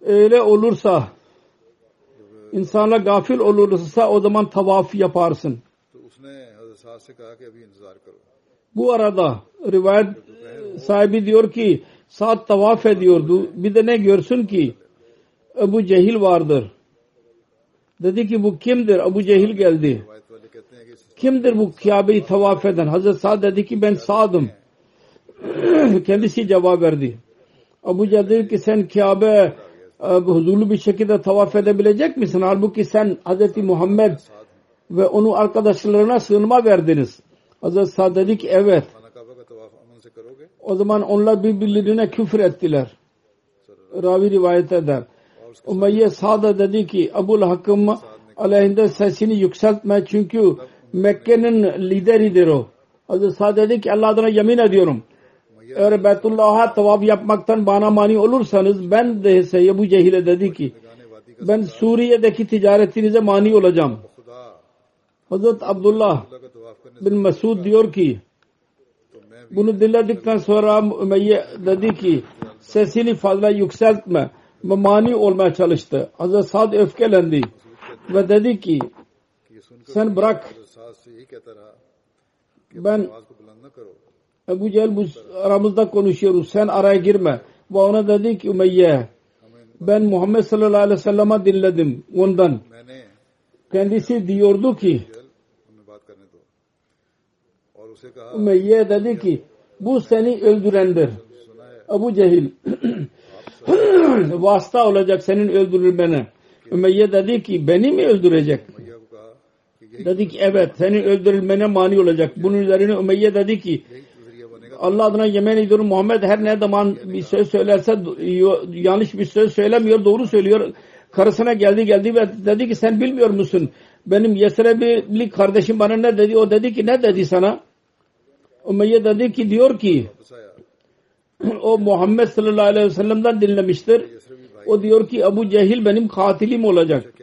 Öyle olursa insanla gafil olursa o zaman tavaf yaparsın. Bu arada rivayet sahibi diyor ki saat tavaf ediyordu. Bir de ne görsün ki Ebu Cehil vardır. Dedi ki bu kimdir? Ebu Cehil geldi. Kimdir bu Kabe'yi tavaf eden? Hazreti Sa'd dedi ki ben Sa'dım. (clears throat) Kendisi cevap verdi. Ebu Cehil dedi ki sen Kabe e, huzurlu bir şekilde tavaf edebilecek misin? Halbuki sen Hazreti Muhammed ve onun arkadaşlarına sığınma verdiniz. Hazreti Sa'd dedi ki evet. O zaman onlar birbirlerine küfür ettiler. Ravi rivayet eder. Umayye Sada dedi ki Abul Hakkım aleyhinde sesini yükseltme çünkü Mekke'nin lideridir o. Hazreti Sada dedi ki Allah yemin ediyorum. Eğer Beytullah'a tavaf yapmaktan bana mani olursanız ben de ise bu Cehil'e dedi ki ben Suriye'deki ticaretinize mani olacağım. Hazret Abdullah bin Mesud diyor ki bunu dinledikten sonra Ümeyye dedi ki sesini fazla yükseltme. Ve mani olmaya çalıştı. Hazreti Sad öfkelendi. Ve dedi ki sen bırak. Ben Ebu Cehil bu aramızda konuşuyoruz. Sen araya girme. Ve ona dedi ki Ümeyye ben Muhammed sallallahu aleyhi ve sellem'e dinledim ondan. Kendisi diyordu ki Umeyye dedi ki bu seni öldürendir. Abu Cehil (clears throat) vasıta olacak senin öldürülmene. Ümeyye dedi ki beni mi öldürecek? Dedi ki evet senin öldürülmene mani olacak. Bunun üzerine Ümeyye dedi ki Allah adına yemin ediyorum Muhammed her ne zaman bir söz söylerse yanlış bir söz söylemiyor doğru söylüyor. Karısına geldi geldi ve dedi ki sen bilmiyor musun? Benim Yesrebili kardeşim bana ne dedi? O dedi ki ne dedi sana? Ümeyye dedi ki diyor ki o Muhammed sallallahu aleyhi ve sellem'den dinlemiştir. O diyor ki Abu Cehil benim katilim olacak.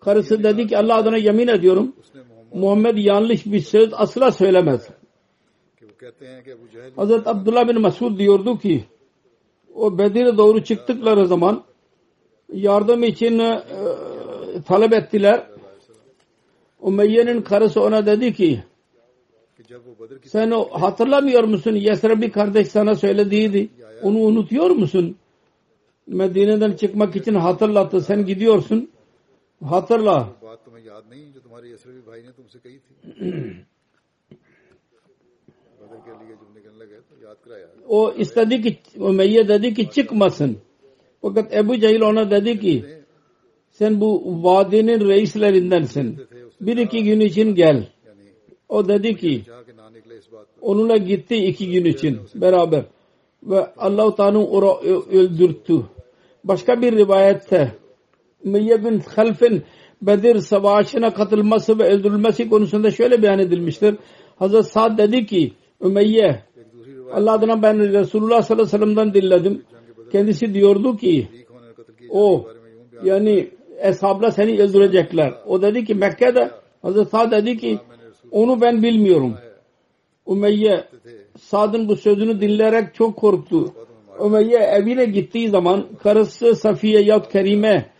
Karısı dedi ki Allah adına yemin ediyorum Muhammed yanlış bir söz asla söylemez. Hazreti Abdullah bin Mesud diyordu ki o Bedir'e doğru çıktıkları zaman yardım için e, talep ettiler. Umeyye'nin karısı ona dedi ki sen o hatırlamıyor musun? Yesrebi kardeş sana söylediydi. Onu unutuyor musun? Medine'den çıkmak için hatırlattı. Sen gidiyorsun. Hatırla. (clears throat) o istedi ki Ümeyye dedi ki çıkmasın. Fakat Ebu Cehil ona dedi ki sen bu vadinin reislerindensin. Bir iki gün için gel. O dedi ki onunla gitti iki gün için beraber ve Allah-u Teala öldürttü. Başka bir rivayette Meyye bin Half'in Bedir savaşına katılması ve öldürülmesi konusunda şöyle beyan edilmiştir. Hazreti Sa'd dedi ki Ümeyye Allah adına ben Resulullah sallallahu aleyhi ve sellem'den dinledim. Kendisi diyordu ki o yani eshabla seni öldürecekler. O dedi ki Mekke'de Hazreti Sa'd dedi ki onu ben bilmiyorum. Umeyye Sad'ın bu sözünü dinleyerek çok korktu. Umeyye evine gittiği zaman karısı Safiye yahut Kerime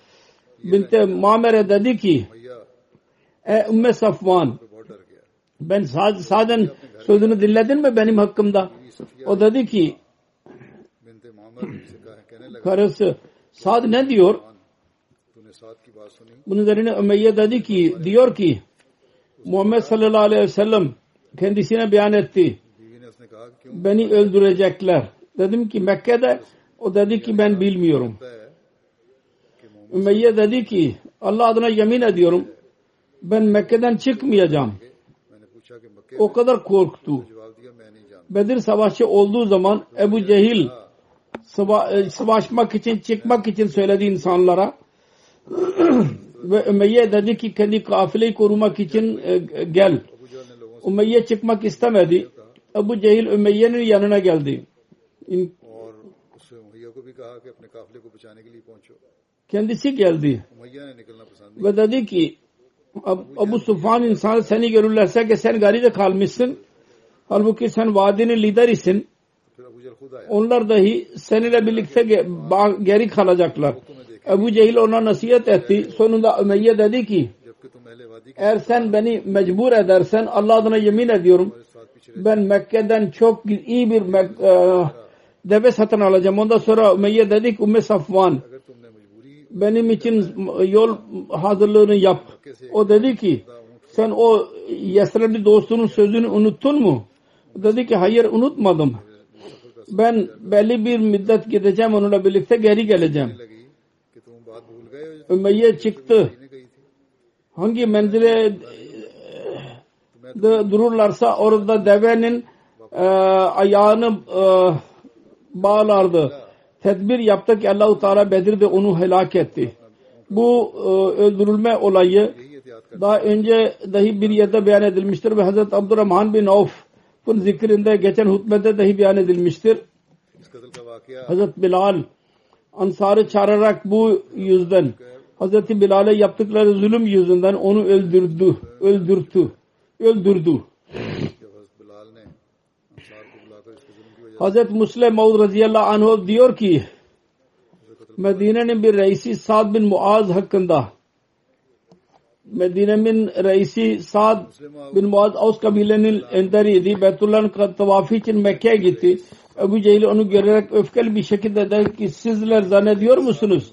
binte Mamere dedi ki Ey Ümmü Safvan ben Sad, Sad'ın sözünü dinledin mi benim hakkımda? O dedi ki karısı Sad ne diyor? Bunun üzerine Ömeyye dedi ki diyor ki Muhammed sallallahu aleyhi ve sellem kendisine beyan etti. Beni öldürecekler. Dedim ki Mekke'de o dedi ki ben bilmiyorum. Ümeyye dedi ki Allah adına yemin ediyorum ben Mekke'den çıkmayacağım. O kadar korktu. Bedir savaşı olduğu zaman Ebu Cehil savaşmak e, için çıkmak için söyledi insanlara (clears throat) ve Ümeyye dedi ki kendi kafileyi korumak için e, gel. Ümeyye çıkmak istemedi. Ebu Cehil Ümeyye'nin yanına geldi. İn, kendisi geldi. Ve dedi ki Abu Sufyan insan seni görürlerse ki sen garide kalmışsın. Halbuki sen vadinin liderisin. Onlar dahi seninle birlikte geri kalacaklar. Ebu Cehil ona nasihat etti. Sonunda Ümeyye dedi ki eğer sen beni mecbur edersen Allah adına yemin ediyorum ben Mekke'den çok iyi bir Mek uh, deve satın alacağım. Ondan sonra Ümeyye dedi ki Ümmü Safvan benim için yol hazırlığını yap. O dedi ki sen o Yesribli dostunun sözünü unuttun mu? Dedi ki hayır unutmadım. Ben belli bir müddet gideceğim onunla birlikte geri geleceğim. Ümeyye çıktı. Hangi menzile e, dururlarsa orada devenin e, ayağını e, bağlardı. Tedbir yaptı ki Allah-u Teala Bedir'de onu helak etti. Bu e, öldürülme olayı daha önce dahi bir yerde beyan edilmiştir ve Hz. Abdurrahman bin Avf'ın zikrinde geçen hutbede dahi beyan edilmiştir. Hz. Bilal Ansar'ı çağırarak bu yüzden Hz. Bilal'e yaptıkları zulüm yüzünden onu öldürdü. Öldürtü. Öldürdü. Hz. Muslim Maud radıyallahu anh diyor ki Medine'nin bir reisi Sa'd bin Muaz hakkında Medine'nin reisi Sa'd bin Muaz Avs kabilenin enderiydi. Beytullah'ın tavafı için Mekke'ye gitti. Ebu Cehil onu görerek öfkeli bir şekilde dedi ki sizler zannediyor musunuz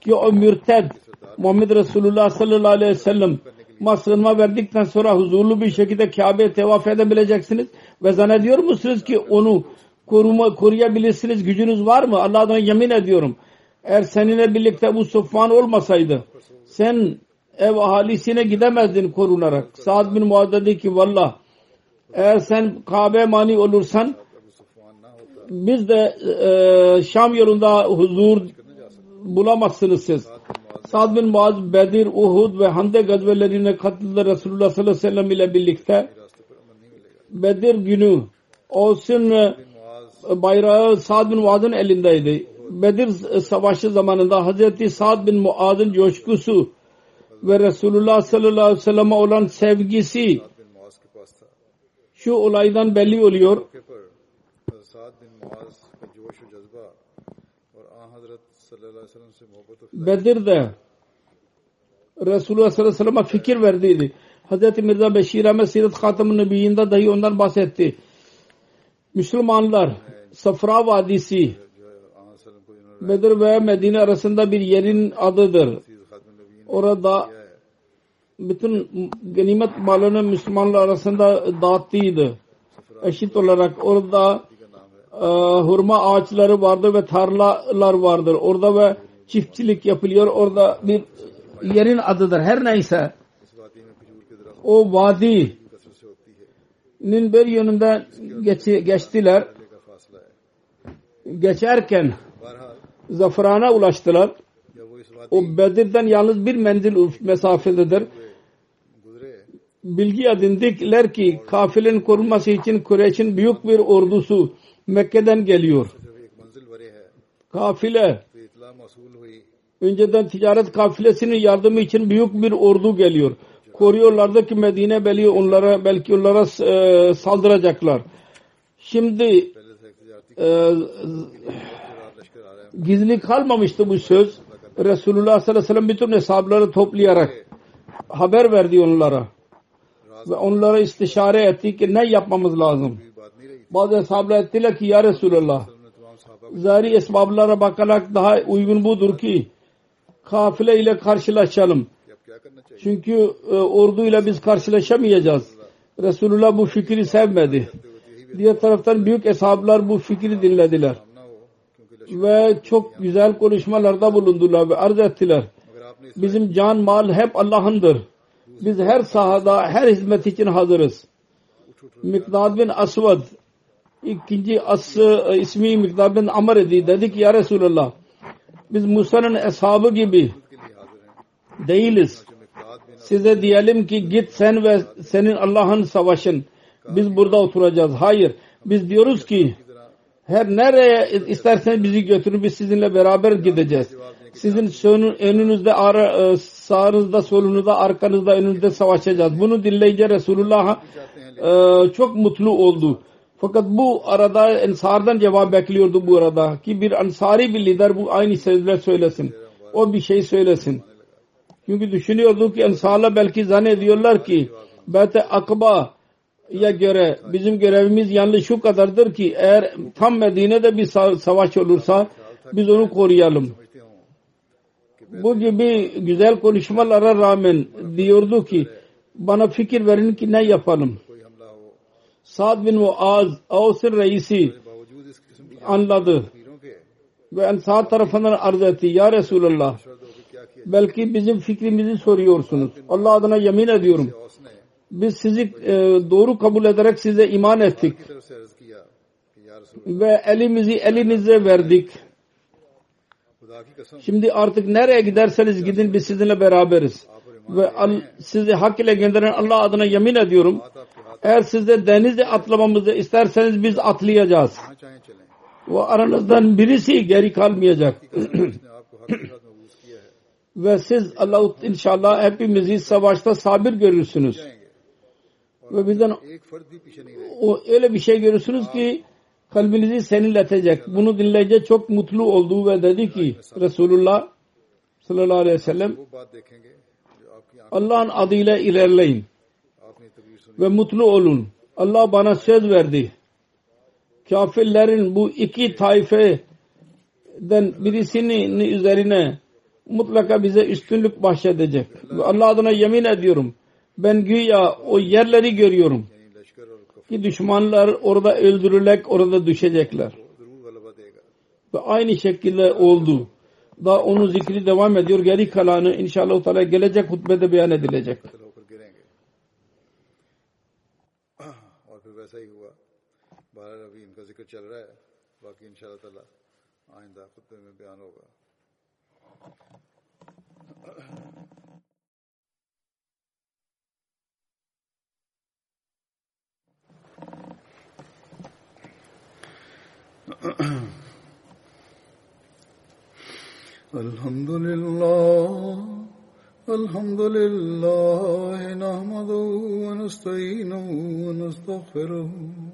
ki o mürted Muhammed Resulullah sallallahu aleyhi ve sellem masrınma verdikten sonra huzurlu bir şekilde Kabe'ye tevaf edebileceksiniz ve zannediyor musunuz ki onu koruma, koruyabilirsiniz gücünüz var mı? Allah adına yemin ediyorum. Eğer seninle birlikte bu Sufyan olmasaydı sen ev ahalisine gidemezdin korunarak. Sa'd bin Muaz dedi ki valla eğer sen Kabe mani olursan biz de e, Şam yolunda huzur bulamazsınız siz. Sad bin Muaz, Bedir, Uhud ve Hande gazvelerine katıldı Resulullah sallallahu aleyhi ve sellem ile birlikte. Bedir günü Oğuz'un e, bayrağı Sad bin Muaz'ın elindeydi. Bedir savaşı zamanında Hazreti Sad bin Muaz'ın coşkusu ve Resulullah sallallahu aleyhi ve sellem'e olan sevgisi şu olaydan belli oluyor. Bedir'de Resulullah sallallahu aleyhi ve sellem'e fikir verdiydi. Hz. Mirza Beşir Ahmet Sirat Hatam-ı Nebiyyinde dahi ondan bahsetti. Müslümanlar Safra Vadisi Bedir ve Medine arasında bir yerin adıdır. Orada bütün ganimet malını Müslümanlar arasında dağıttıydı. Eşit olarak orada ee, hurma ağaçları vardır ve tarlalar vardır. Orada ve çiftçilik yapılıyor. Orada bir yerin adıdır. Her neyse o vadinin bir yönünden geç, geçtiler. Geçerken zaferana ulaştılar. O Bedir'den yalnız bir mendil mesafededir. Bilgi edindikler ki kafilenin korunması için Kureyş'in büyük bir ordusu Mekke'den geliyor. Kafile önceden ticaret kafilesinin yardımı için büyük bir ordu geliyor. Koruyorlardı ki Medine belki onlara belki onlara e, saldıracaklar. Şimdi e, gizli kalmamıştı bu söz. Resulullah sallallahu aleyhi ve sellem bütün hesapları toplayarak haber verdi onlara. Ve onlara istişare etti ki ne yapmamız lazım. Bazı ashablar ettiler ki ya Resulallah zahiri esbablara bakarak daha uygun budur ki kafile ile karşılaşalım. Çünkü e, orduyla biz karşılaşamayacağız. Resulullah bu fikri sevmedi. Diğer taraftan büyük eshablar bu fikri dinlediler. Ve çok güzel konuşmalarda bulundular ve arz ettiler. Bizim can mal hep Allah'ındır. Biz her sahada, her hizmet için hazırız. Mikdad bin Asvad ikinci as e, ismi Mikdad bin Amr idi. Dedi ki ya Resulallah biz Musa'nın eshabı gibi değiliz. Size diyelim ki git sen ve senin Allah'ın savaşın. Biz burada oturacağız. Hayır. Biz diyoruz ki her nereye isterseniz bizi götürün biz sizinle beraber gideceğiz. Sizin önünüzde ara, e, sağınızda solunuzda arkanızda önünüzde savaşacağız. Bunu dinleyince Resulullah e, çok mutlu oldu. Fakat bu arada ensardan cevap bekliyordu bu arada ki bir ansari bir lider bu aynı sözler söylesin. O bir şey söylesin. Çünkü düşünüyordu ki ensarla belki zannediyorlar ki Beyt-i Akba'ya göre bizim görevimiz yanlış şu kadardır ki eğer tam Medine'de bir savaş olursa biz onu koruyalım. Bu gibi güzel konuşmalara rağmen diyordu ki bana fikir verin ki ne yapalım. Sa'd bin Muaz Avs'ın reisi anladı ve Ensar tarafından arz etti. Ya Resulallah belki bizim fikrimizi soruyorsunuz. Allah adına yemin ediyorum. Biz sizi e, doğru kabul ederek size iman ettik. Ve elimizi elinize verdik. Şimdi artık nereye giderseniz gidin biz sizinle beraberiz. Ve sizi hak ile gönderen Allah adına yemin ediyorum. Eğer siz de atlamamızı isterseniz biz atlayacağız. Ve aranızdan birisi geri kalmayacak. (clears throat) Ve siz Allah inşallah hepimizi savaşta sabir görürsünüz. Ve bizden o, öyle bir şey görürsünüz ki kalbinizi serinletecek. Bunu dinleyince çok mutlu oldu ve dedi ki Resulullah sallallahu aleyhi ve sellem Allah'ın adıyla ilerleyin ve mutlu olun. Allah bana söz verdi. Kafirlerin bu iki taifeden birisinin üzerine mutlaka bize üstünlük bahşedecek. Ve Allah adına yemin ediyorum. Ben güya o yerleri görüyorum. Ki düşmanlar orada öldürülerek orada düşecekler. Ve aynı şekilde oldu. Daha onun zikri devam ediyor. Geri kalanı inşallah gelecek hutbede beyan edilecek. چل رہا ہے باقی ان شاء اللہ تعالیٰ آئندہ خطبے میں بیان ہوگا الحمد لله الحمد لله نحمده ونستعينه ونستغفره